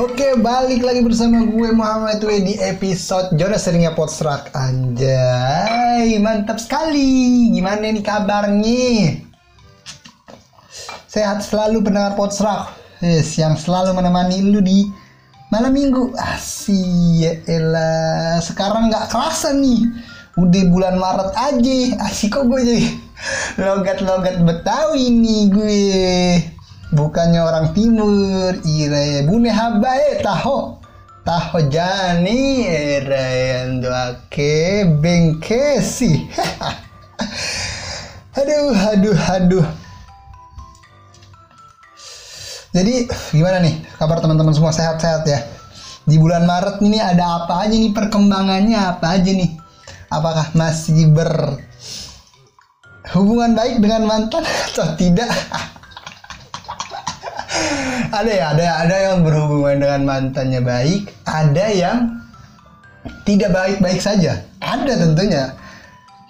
Oke, balik lagi bersama gue Muhammad W di episode Jonas Seringnya Potstrak Anjay, mantap sekali. Gimana nih kabarnya? Sehat selalu pendengar Potstrak yes, Yang selalu menemani lu di malam minggu. Asih, ya elah Sekarang gak kerasa nih. Udah bulan Maret aja. Asik kok gue jadi Logat-logat Betawi nih gue. Bukannya orang timur. Ire bune habae taho. Taho jani ire doake bengkesi aduh aduh aduh. Jadi gimana nih kabar teman-teman semua? Sehat-sehat ya? Di bulan Maret ini ada apa aja nih? Perkembangannya apa aja nih? Apakah masih ber hubungan baik dengan mantan atau tidak? Ada ya ada ada yang berhubungan dengan mantannya baik ada yang tidak baik-baik saja. Ada tentunya.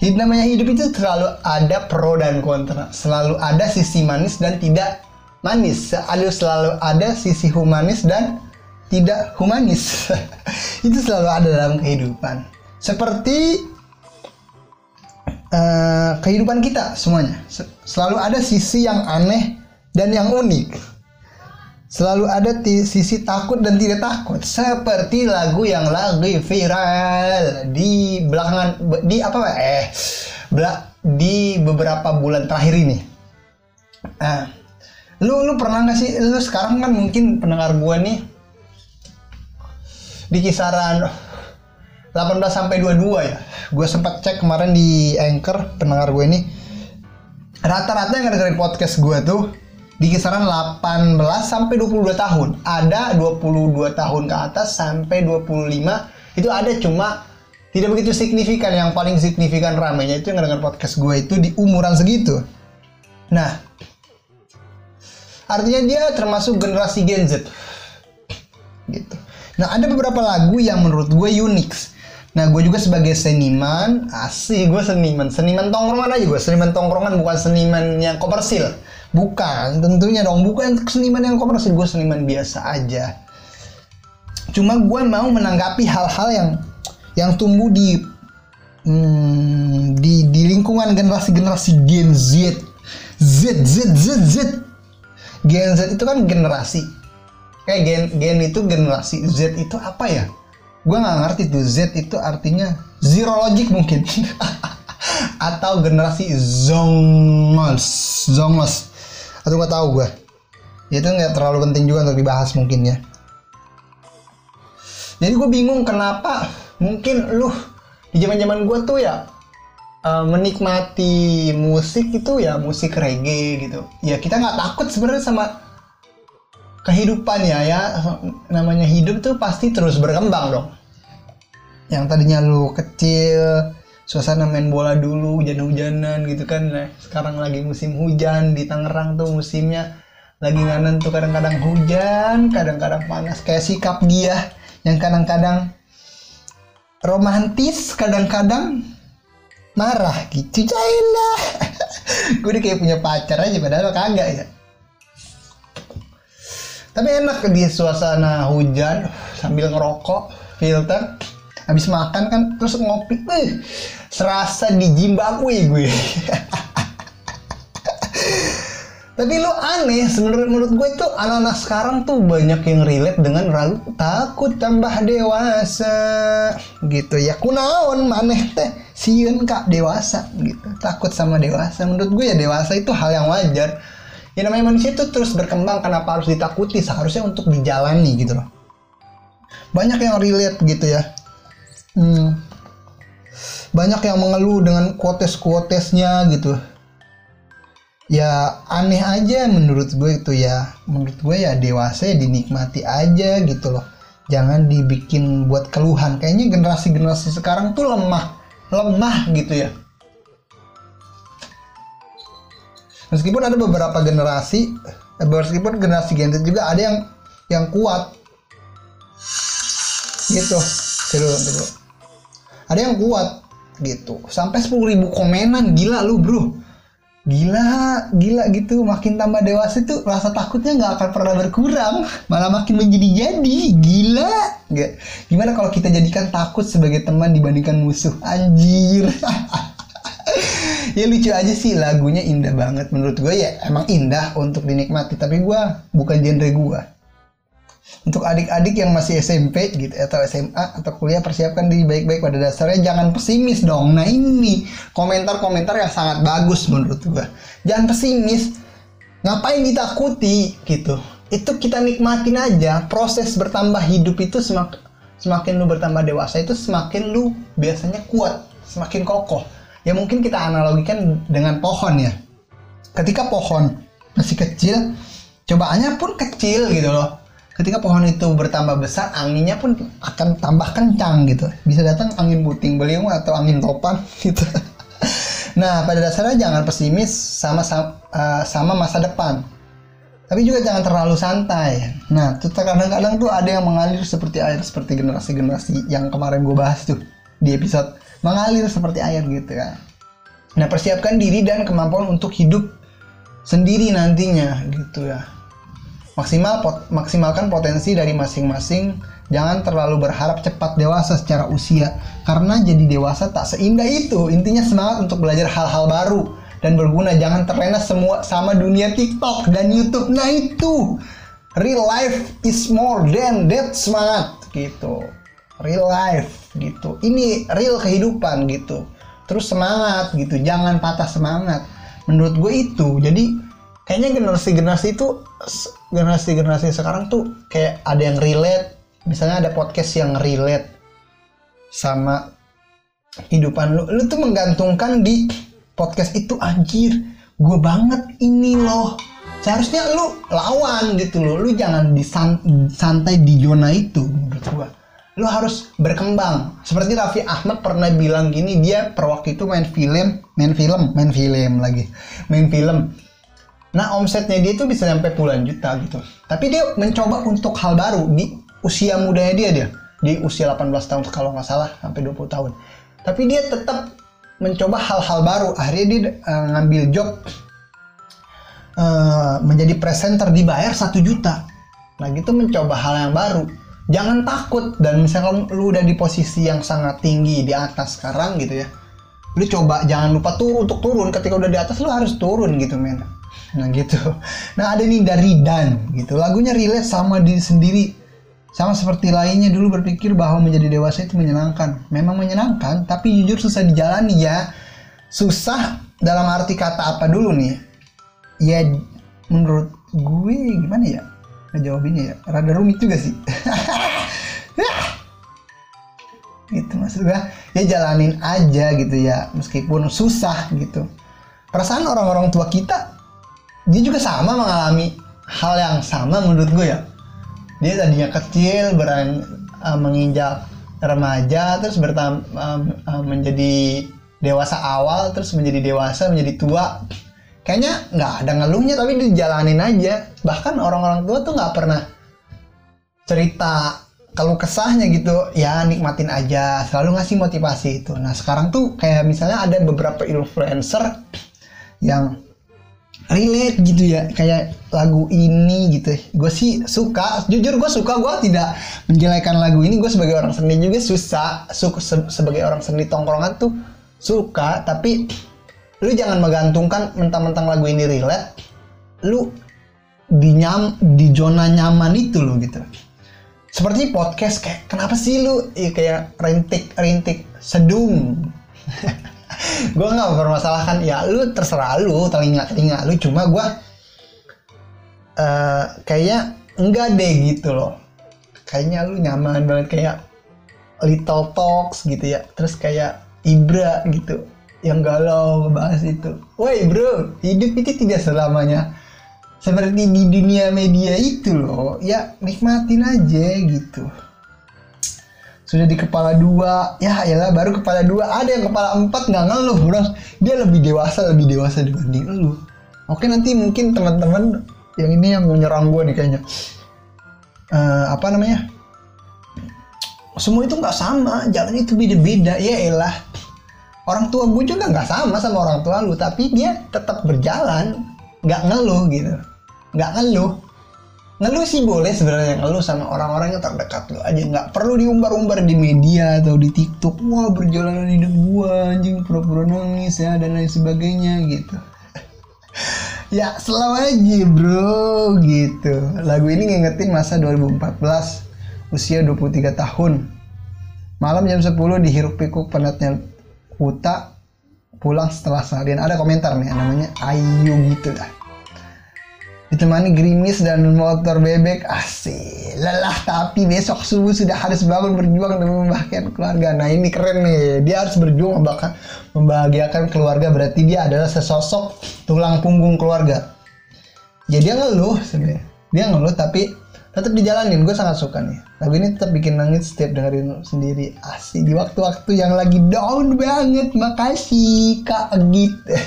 Namanya hidup itu selalu ada pro dan kontra. Selalu ada sisi manis dan tidak manis. Selalu selalu ada sisi humanis dan tidak humanis. Itu selalu ada dalam kehidupan. Seperti uh, kehidupan kita semuanya. Selalu ada sisi yang aneh dan yang unik. Selalu ada sisi takut dan tidak takut. Seperti lagu yang lagi viral di belakangan di apa eh belak di beberapa bulan terakhir ini. Ah lu lu pernah nggak sih? Lu sekarang kan mungkin pendengar gua nih di kisaran 18 sampai 22 ya gue sempat cek kemarin di anchor pendengar gue ini rata-rata yang dengerin podcast gue tuh di kisaran 18 sampai 22 tahun. Ada 22 tahun ke atas sampai 25 itu ada cuma tidak begitu signifikan. Yang paling signifikan ramainya itu yang dengar podcast gue itu di umuran segitu. Nah, artinya dia termasuk generasi Gen Z. Gitu. Nah, ada beberapa lagu yang menurut gue unik. Nah, gue juga sebagai seniman, asih gue seniman, seniman tongkrongan aja gue, seniman tongkrongan bukan seniman yang komersil Bukan, tentunya dong. Bukan seniman yang komersil, gue seniman biasa aja. Cuma gue mau menanggapi hal-hal yang yang tumbuh di hmm, di di lingkungan generasi-generasi Gen Z. Z Z Z Z. Gen Z itu kan generasi. Kayak gen gen itu generasi Z itu apa ya? Gue nggak ngerti tuh Z itu artinya zero logic mungkin. atau generasi zongos zongos. Atau nggak tahu gue itu nggak terlalu penting juga untuk dibahas mungkin ya. Jadi gue bingung kenapa mungkin lu di zaman zaman gue tuh ya uh, menikmati musik itu ya musik reggae gitu. Ya kita nggak takut sebenarnya sama kehidupan ya ya. Namanya hidup tuh pasti terus berkembang dong. Yang tadinya lu kecil suasana main bola dulu hujan-hujanan gitu kan. Nah, sekarang lagi musim hujan di Tangerang tuh musimnya lagi nganen tuh kadang-kadang hujan kadang-kadang panas. Kayak sikap dia yang kadang-kadang romantis kadang-kadang marah gitu. Lah. Gue udah kayak punya pacar aja padahal kagak ya tapi enak di suasana hujan sambil ngerokok filter. Habis makan kan terus ngopi eh serasa di Zimbabwe gue. Tapi lo aneh sebenarnya menurut gue itu anak-anak sekarang tuh banyak yang relate dengan ragu takut tambah dewasa gitu. Ya kunaon maneh teh siun kak dewasa gitu. Takut sama dewasa. Menurut gue ya dewasa itu hal yang wajar ya namanya manusia itu terus berkembang kenapa harus ditakuti? Seharusnya untuk dijalani gitu loh. Banyak yang relate gitu ya. Hmm, banyak yang mengeluh dengan quotes-quotesnya gitu. Ya aneh aja menurut gue itu ya. Menurut gue ya dewasa ya dinikmati aja gitu loh. Jangan dibikin buat keluhan. Kayaknya generasi-generasi sekarang tuh lemah. Lemah gitu ya meskipun ada beberapa generasi eh, meskipun generasi Gen Z juga ada yang yang kuat. Gitu. Dulu dulu. Ada yang kuat gitu. Sampai 10 ribu komenan gila lu bro. Gila gila gitu. Makin tambah dewasa tuh rasa takutnya nggak akan pernah berkurang. Malah makin menjadi jadi gila. Nggak. Gimana kalau kita jadikan takut sebagai teman dibandingkan musuh? Anjir ya lucu aja sih lagunya indah banget menurut gue ya. Emang indah untuk dinikmati tapi gue bukan genre gue untuk adik-adik yang masih SMP gitu atau SMA atau kuliah persiapkan diri baik-baik pada dasarnya. Jangan pesimis dong. Nah ini komentar-komentar yang sangat bagus menurut gua. Jangan pesimis. Ngapain ditakuti gitu. Itu kita nikmatin aja. Proses bertambah hidup itu semakin semakin lu bertambah dewasa itu semakin lu biasanya kuat semakin kokoh ya mungkin kita analogikan dengan pohon ya. Ketika pohon masih kecil cobaannya pun kecil gitu loh. Ketika pohon itu bertambah besar anginnya pun akan tambah kencang gitu. Bisa datang angin puting beliung atau angin topan gitu. Nah pada dasarnya jangan pesimis sama sama, uh, sama masa depan. Tapi juga jangan terlalu santai. Nah tuh kadang-kadang tuh ada yang mengalir seperti air seperti generasi-generasi yang kemarin gue bahas tuh di episode mengalir seperti air gitu ya nah persiapkan diri dan kemampuan untuk hidup sendiri nantinya gitu ya. Maksimal pot, maksimalkan potensi dari masing-masing. Jangan terlalu berharap cepat dewasa secara usia karena jadi dewasa tak seindah itu. Intinya semangat untuk belajar hal-hal baru dan berguna. Jangan terlena semua sama dunia TikTok dan YouTube. Nah itu. Real life is more than that semangat gitu real life gitu. Ini real kehidupan gitu. Terus semangat gitu. Jangan patah semangat. Menurut gue itu. Jadi kayaknya generasi-generasi itu generasi-generasi sekarang tuh kayak ada yang relate. Misalnya ada podcast yang relate sama kehidupan lu. Lu tuh menggantungkan di podcast itu anjir gue banget ini loh. Seharusnya lu lawan gitu loh. Lu jangan disantai di zona itu menurut gue lu harus berkembang seperti Raffi Ahmad pernah bilang gini dia per waktu itu main film main film main film lagi main film Nah omsetnya dia itu bisa sampai puluhan juta gitu. Tapi dia mencoba untuk hal baru di usia mudanya dia dia. Di usia 18 tahun kalau nggak salah sampai 20 tahun. Tapi dia tetap mencoba hal-hal baru. Akhirnya dia uh, ngambil job uh, menjadi presenter dibayar satu juta. Nah gitu mencoba hal yang baru. Jangan takut dan misalkan lu udah di posisi yang sangat tinggi di atas sekarang gitu ya. Lu coba jangan lupa turun untuk turun ketika udah di atas lu harus turun gitu men Nah gitu. Nah ada nih dari Dan gitu. Lagunya relate sama diri sendiri. Sama seperti lainnya dulu berpikir bahwa menjadi dewasa itu menyenangkan. Memang menyenangkan, tapi jujur susah dijalani ya. Susah dalam arti kata apa dulu nih? Ya menurut gue gimana ya? Ngejawabinnya ya. Rada rumit juga sih. gitu maksud gue ya jalanin aja gitu ya meskipun susah gitu perasaan orang-orang tua kita dia juga sama mengalami hal yang sama menurut gue ya dia tadinya kecil berani uh, menginjak remaja terus bertam uh, uh, menjadi dewasa awal terus menjadi dewasa menjadi tua kayaknya nggak ada ngeluhnya tapi dijalanin aja. Bahkan orang-orang tua tuh nggak pernah cerita kalau kesahnya gitu. Ya nikmatin aja selalu ngasih motivasi itu. Nah sekarang tuh kayak misalnya ada beberapa influencer yang relate gitu ya. Kayak lagu ini gitu. Gue sih suka jujur gue suka gue tidak menjelekan lagu ini. Gue sebagai orang seni juga susah suka se sebagai orang seni tongkrongan tuh suka tapi lu jangan menggantungkan mentang-mentang lagu ini relate lu di nyam di zona nyaman itu lo gitu. Seperti podcast kayak kenapa sih lu? Ya, kayak rintik rintik sedung. Gue nggak mempermasalahkan ya lu terserah lu telinga telinga lu. Cuma gue uh, kayaknya enggak deh gitu loh. Kayaknya lu nyaman banget kayak little talks gitu ya. Terus kayak Ibra gitu yang galau ngebahas itu. Woi bro hidup itu tidak selamanya seperti di dunia media itu loh. Ya nikmatin aja gitu. Sudah di kepala dua. Ya ya baru kepala dua. Ada yang kepala empat nggak ngeluh bro. Dia lebih dewasa lebih dewasa dibanding lu. Oke nanti mungkin teman-teman yang ini yang menyerang gue nih kayaknya. Uh, apa namanya? Semua itu nggak sama. Jalan itu beda-beda. Ya elah orang tua gue juga nggak sama sama orang tua lu tapi dia tetap berjalan nggak ngeluh gitu. Nggak ngeluh. Ngeluh sih boleh sebenarnya ngeluh sama orang-orang yang terdekat lu aja. Nggak perlu diumbar-umbar di media atau di TikTok wah berjalanan hidup gua anjing pura-pura nangis ya dan lain sebagainya gitu. Ya selalu aja bro gitu. Lagu ini ngingetin masa 2014 usia 23 tahun. Malam jam 10 dihirup pikuk penatnya Uta pulang setelah seharian. Ada komentar nih namanya Ayu gitu dah. Ditemani gerimis dan motor bebek asih lelah tapi besok subuh sudah harus bangun berjuang dan membahagiakan keluarga. Nah ini keren nih. Dia harus berjuang bahkan membahagiakan keluarga. Berarti dia adalah sesosok tulang punggung keluarga. Ya dia ngeluh sebenarnya. Dia ngeluh tapi tetap dijalanin gue sangat suka nih. Lagu ini tetap bikin nangis setiap dengerin sendiri. Asih di waktu-waktu yang lagi down banget. Makasih kak gitu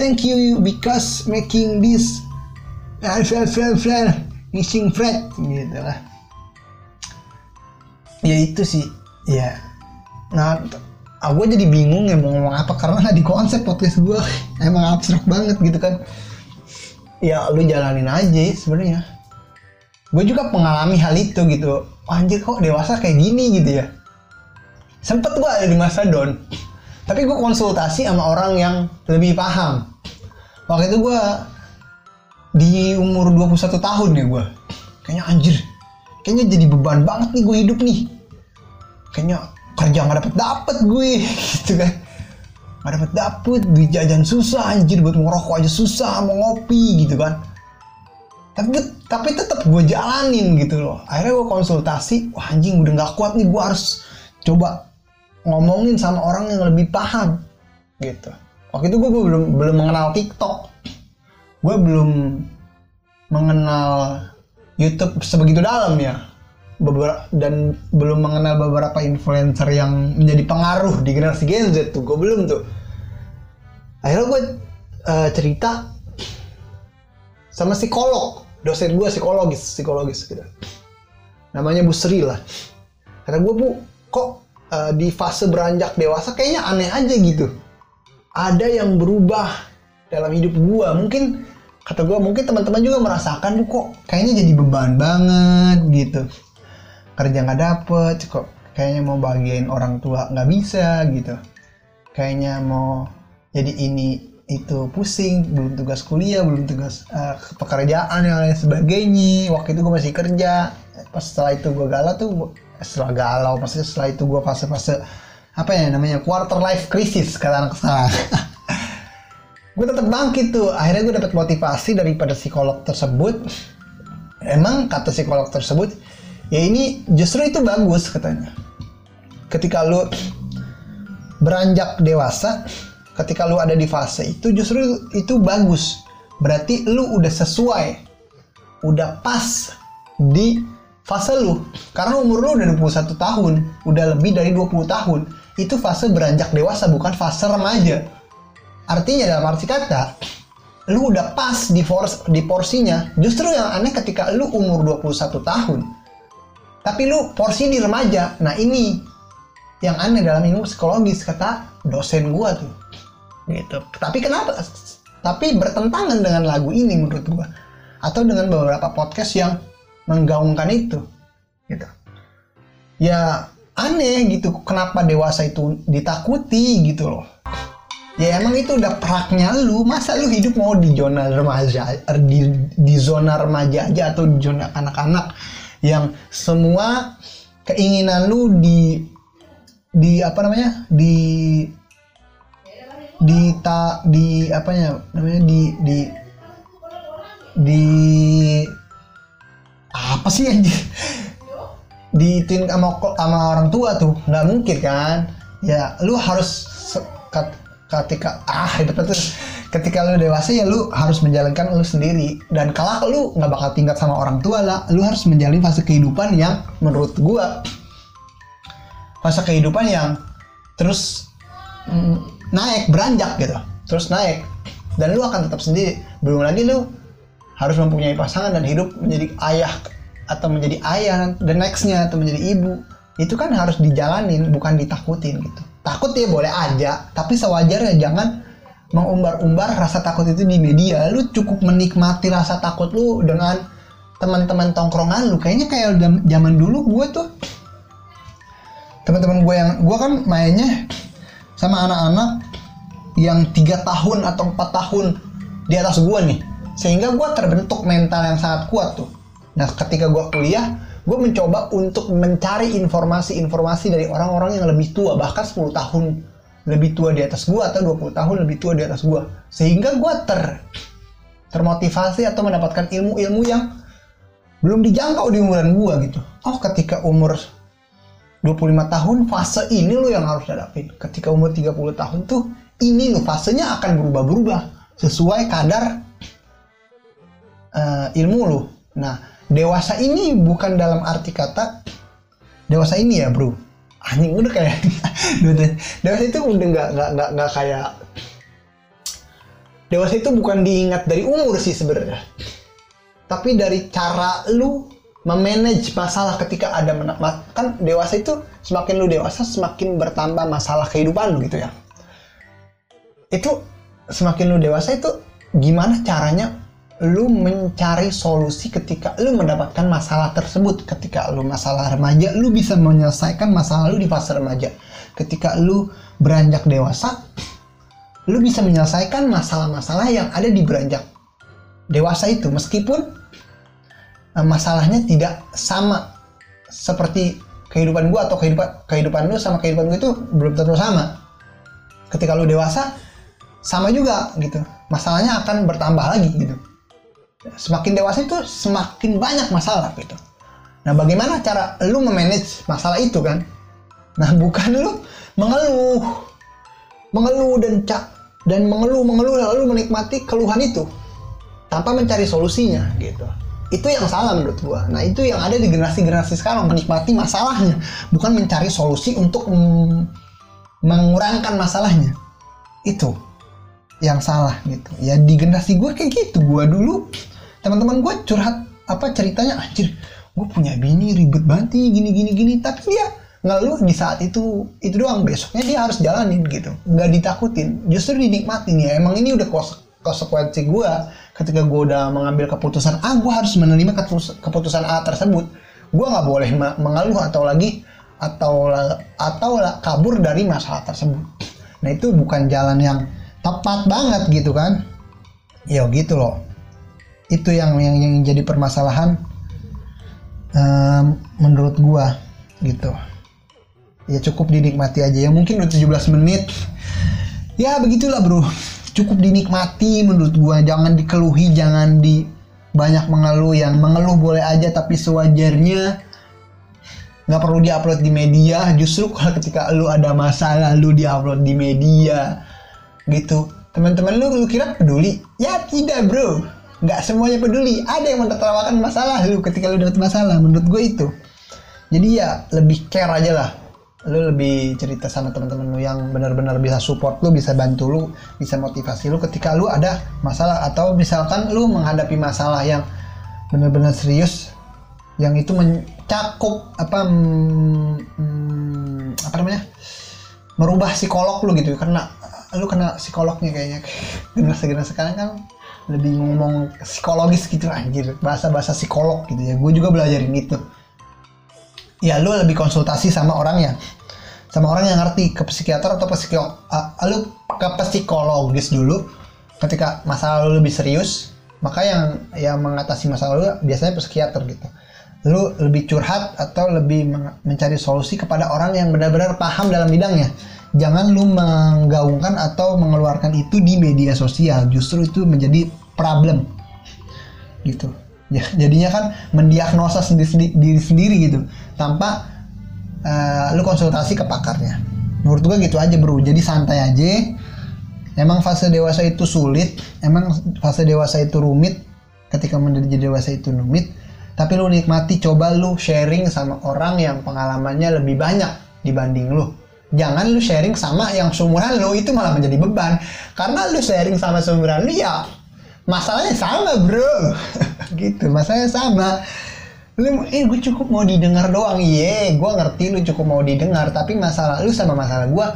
thank you because making this missing Fred gitu lah. Ya itu sih. Ya. Nah aku jadi bingung ya mau ngomong apa karena di konsep podcast gue emang abstrak banget gitu kan ya lu jalanin aja sebenarnya. Gue juga mengalami hal itu gitu. Anjir kok dewasa kayak gini gitu ya? Sempet gue ada di masa down. Tapi gue konsultasi sama orang yang lebih paham. Waktu itu gue di umur 21 tahun ya gue kayaknya anjir. Kayaknya jadi beban banget nih gue hidup nih. Kayaknya kerja nggak dapet dapet gue gitu kan nggak dapet dapet duit jajan susah anjir buat ngerokok aja susah mau ngopi gitu kan. Tapi tapi tetap gue jalanin gitu loh. Akhirnya gue konsultasi wah anjing udah nggak kuat nih gue harus coba ngomongin sama orang yang lebih paham gitu. Waktu itu gue belum belum mengenal TikTok. Gue belum mengenal YouTube sebegitu dalam ya beberapa dan belum mengenal beberapa influencer yang menjadi pengaruh di generasi Gen Z tuh gue belum tuh akhirnya gue uh, cerita sama psikolog dosen gue psikologis psikologis gitu namanya Bu Sri lah kata gue bu kok uh, di fase beranjak dewasa kayaknya aneh aja gitu. Ada yang berubah dalam hidup gua. Mungkin kata gua mungkin teman-teman juga merasakan kok kayaknya jadi beban banget gitu. Kerja nggak dapet, kok kayaknya mau bagian orang tua nggak bisa gitu. Kayaknya mau jadi ini itu pusing, belum tugas kuliah, belum tugas uh, pekerjaan yang lain sebagainya. Waktu itu gue masih kerja, pas setelah itu gue galau tuh setelah galau maksudnya setelah itu gue fase-fase apa ya namanya quarter life crisis kata anak saya gue tetap bangkit tuh akhirnya gue dapet motivasi daripada psikolog tersebut emang kata psikolog tersebut ya ini justru itu bagus katanya. Ketika lu beranjak dewasa ketika lu ada di fase itu justru itu bagus. Berarti lu udah sesuai udah pas di fase lu. Karena umur lu udah 21 tahun udah lebih dari 20 tahun itu fase beranjak dewasa bukan fase remaja. Artinya dalam arti kata lu udah pas di, force, di porsinya. Justru yang aneh ketika lu umur 21 tahun tapi lu porsi di remaja. Nah ini yang aneh dalam ilmu psikologis kata dosen gua tuh. Gitu. Tapi kenapa? Tapi bertentangan dengan lagu ini menurut gua. Atau dengan beberapa podcast yang menggaungkan itu. Gitu. Ya aneh gitu kenapa dewasa itu ditakuti gitu loh. Ya emang itu udah peraknya lu. Masa lu hidup mau di zona remaja di, di zona remaja aja atau di zona anak-anak yang semua keinginan lu di di apa namanya? Di di tak di apa ya namanya? Di di di apa sih anjir diituin sama sama orang tua tuh nggak mungkin kan? Ya lu harus ketika ah itu tuh ketika lu dewasa ya lu harus menjalankan lu sendiri. Dan kalau lu nggak bakal tinggal sama orang tua lah. Lu harus menjalani fase kehidupan yang menurut gua. Fase kehidupan yang terus mm, naik beranjak gitu. Terus naik. Dan lu akan tetap sendiri. Belum lagi lu harus mempunyai pasangan dan hidup menjadi ayah atau menjadi ayah dan nextnya atau menjadi ibu. Itu kan harus dijalanin bukan ditakutin gitu. Takut ya boleh aja tapi sewajarnya jangan mengumbar-umbar rasa takut itu di media. Lu cukup menikmati rasa takut lu dengan teman-teman tongkrongan lu. Kayaknya kayak zaman dulu gue tuh teman-teman gue yang gue kan mainnya sama anak-anak yang tiga tahun atau empat tahun di atas gue nih. Sehingga gue terbentuk mental yang sangat kuat tuh. Nah ketika gue kuliah gue mencoba untuk mencari informasi-informasi dari orang-orang yang lebih tua bahkan 10 tahun lebih tua di atas gue atau 20 tahun lebih tua di atas gue sehingga gue ter termotivasi atau mendapatkan ilmu-ilmu yang belum dijangkau di umuran gue gitu. Oh ketika umur 25 tahun fase ini lo yang harus hadapin. Ketika umur 30 tahun tuh ini lo fasenya akan berubah-berubah sesuai kadar uh, ilmu lo. Nah dewasa ini bukan dalam arti kata dewasa ini ya bro anjing udah kayak dewasa itu udah nggak nggak nggak nggak kayak dewasa itu bukan diingat dari umur sih sebenarnya. Tapi dari cara lu memanage masalah ketika ada kan dewasa itu semakin lu dewasa semakin bertambah masalah kehidupan lu gitu ya. Itu semakin lu dewasa itu gimana caranya lu mencari solusi ketika lu mendapatkan masalah tersebut. Ketika lu masalah remaja lu bisa menyelesaikan masalah lu di fase remaja. Ketika lu beranjak dewasa lu bisa menyelesaikan masalah-masalah yang ada di beranjak dewasa itu. Meskipun uh, masalahnya tidak sama seperti kehidupan gua atau kehidupan kehidupan lu sama kehidupan gua itu belum tentu sama. Ketika lu dewasa sama juga gitu. Masalahnya akan bertambah lagi gitu semakin dewasa itu semakin banyak masalah gitu. Nah, bagaimana cara lu memanage masalah itu kan? Nah, bukan lu mengeluh, mengeluh dan cak dan mengeluh mengeluh lalu menikmati keluhan itu tanpa mencari solusinya gitu. Itu yang salah menurut gua. Nah, itu yang ada di generasi-generasi sekarang menikmati masalahnya, bukan mencari solusi untuk mengurangkan masalahnya. Itu yang salah gitu. Ya di generasi gue kayak gitu. Gua dulu teman-teman gue curhat apa ceritanya anjir gue punya bini ribet banget nih gini gini gini. Tapi dia ngeluh di saat itu. Itu doang besoknya dia harus jalanin gitu. Nggak ditakutin justru dinikmatin ya. Emang ini udah konsekuensi gue ketika gue udah mengambil keputusan A gue harus menerima keputusan A tersebut. Gue nggak boleh mengeluh atau lagi atau atau kabur dari masalah tersebut. Nah itu bukan jalan yang tepat banget gitu kan? Ya gitu loh itu yang yang yang jadi permasalahan um, menurut gua gitu. Ya cukup dinikmati aja. Ya mungkin udah 17 menit. Ya begitulah bro. Cukup dinikmati menurut gua. Jangan dikeluhi jangan di banyak mengeluh. Yang mengeluh boleh aja tapi sewajarnya nggak perlu diupload di media. Justru kalau ketika lu ada masalah lu diupload di media gitu. Teman-teman lu lu kira peduli? Ya tidak bro nggak semuanya peduli. Ada yang menertawakan masalah lu ketika lu dapat masalah menurut gue itu. Jadi ya lebih care aja lah. Lu lebih cerita sama teman-teman lu yang benar-benar bisa support lu bisa bantu lu bisa motivasi lu ketika lu ada masalah. Atau misalkan lu menghadapi masalah yang benar-benar serius yang itu mencakup apa hmm, apa namanya merubah psikolog lu gitu. Karena lu kena psikolognya kayaknya. Generasi generasi sekarang kan lebih ngomong psikologis gitu anjir. Bahasa-bahasa psikolog gitu ya. Gue juga belajarin itu ya lu lebih konsultasi sama orang ya sama orang yang ngerti. Ke psikiater atau ke psikolog uh, lu ke psikologis dulu. Ketika masalah lu lebih serius maka yang yang mengatasi masalah lu biasanya psikiater gitu. Lu lebih curhat atau lebih mencari solusi kepada orang yang benar-benar paham dalam bidangnya jangan lu menggaungkan atau mengeluarkan itu di media sosial. Justru itu menjadi problem. Gitu. Ya jadinya kan mendiagnosa sendiri, diri sendiri gitu. Tanpa uh, lu konsultasi ke pakarnya. Menurut gua gitu aja bro. Jadi santai aja. Emang fase dewasa itu sulit. Emang fase dewasa itu rumit. Ketika menjadi dewasa itu rumit. Tapi lu nikmati coba lu sharing sama orang yang pengalamannya lebih banyak dibanding lu jangan lu sharing sama yang seumuran lu itu malah menjadi beban. Karena lu sharing sama seumuran lu ya masalahnya sama bro. Gitu masalahnya sama. Lu eh gue cukup mau didengar doang. Iya gue ngerti lu cukup mau didengar tapi masalah lu sama masalah gue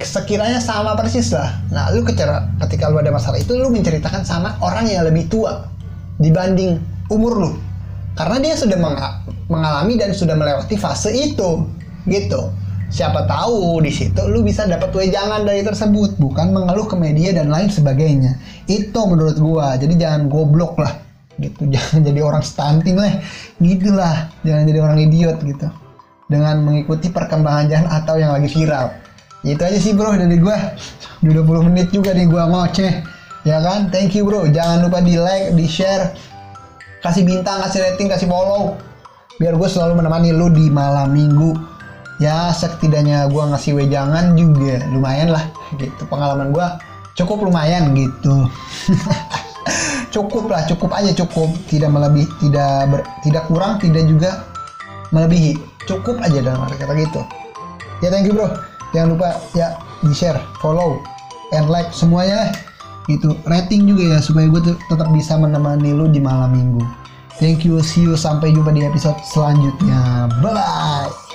sekiranya sama persis lah. Nah lu kecara ketika lu ada masalah itu lu menceritakan sama orang yang lebih tua dibanding umur lu. Karena dia sudah menga- mengalami dan sudah melewati fase itu gitu siapa tahu di situ lu bisa dapat wejangan dari tersebut bukan mengeluh ke media dan lain sebagainya. Itu menurut gua. Jadi jangan goblok lah gitu. Jangan jadi orang stunting lah. Gitulah jangan jadi orang idiot gitu. Dengan mengikuti perkembangan jalan atau yang lagi viral. Itu aja sih bro dari gua. Udah 20 menit juga nih gua ngoceh. Ya kan? Thank you bro. Jangan lupa di like di share. Kasih bintang kasih rating kasih follow. Biar gue selalu menemani lu di malam minggu ya setidaknya gue ngasih wejangan juga. Lumayan lah gitu. Pengalaman gue cukup lumayan gitu. Cukup lah cukup aja cukup. Tidak melebih tidak ber, tidak kurang tidak juga melebihi. Cukup aja dalam arti kata gitu. Ya thank you bro. Jangan lupa ya di share follow and like semuanya. Lah gitu rating juga ya supaya gue tetap bisa menemani lu di malam minggu. Thank you see you. Sampai jumpa di episode selanjutnya. Bye bye